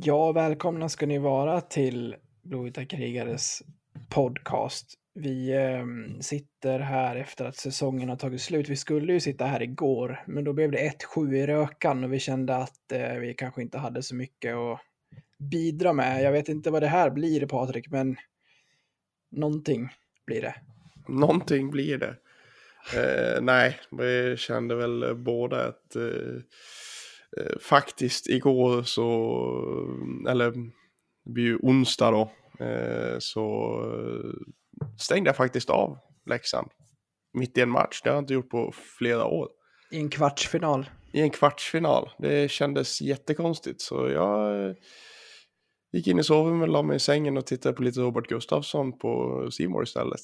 Ja, välkomna ska ni vara till Blåvita krigares podcast. Vi eh, sitter här efter att säsongen har tagit slut. Vi skulle ju sitta här igår, men då blev det 1-7 i rökan och vi kände att eh, vi kanske inte hade så mycket att bidra med. Jag vet inte vad det här blir, Patrik, men någonting blir det. Någonting blir det. Eh, nej, vi kände väl båda att eh, faktiskt igår så, eller det blir ju onsdag då, eh, så stängde jag faktiskt av Leksand. Mitt i en match, det har jag inte gjort på flera år. I en kvartsfinal. I en kvartsfinal. Det kändes jättekonstigt så jag gick in i sovrummet, la mig i sängen och tittade på lite Robert Gustafsson på Simor istället.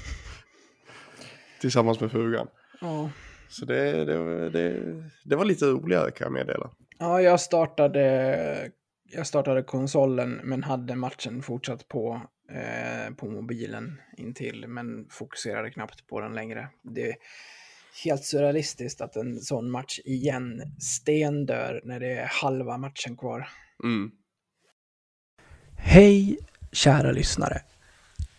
Tillsammans med frugan. Ja. Så det, det, det, det var lite roligare kan jag meddela. Ja, jag startade, jag startade konsolen men hade matchen fortsatt på, eh, på mobilen intill men fokuserade knappt på den längre. Det är helt surrealistiskt att en sån match igen stendör när det är halva matchen kvar. Mm. Hej kära lyssnare.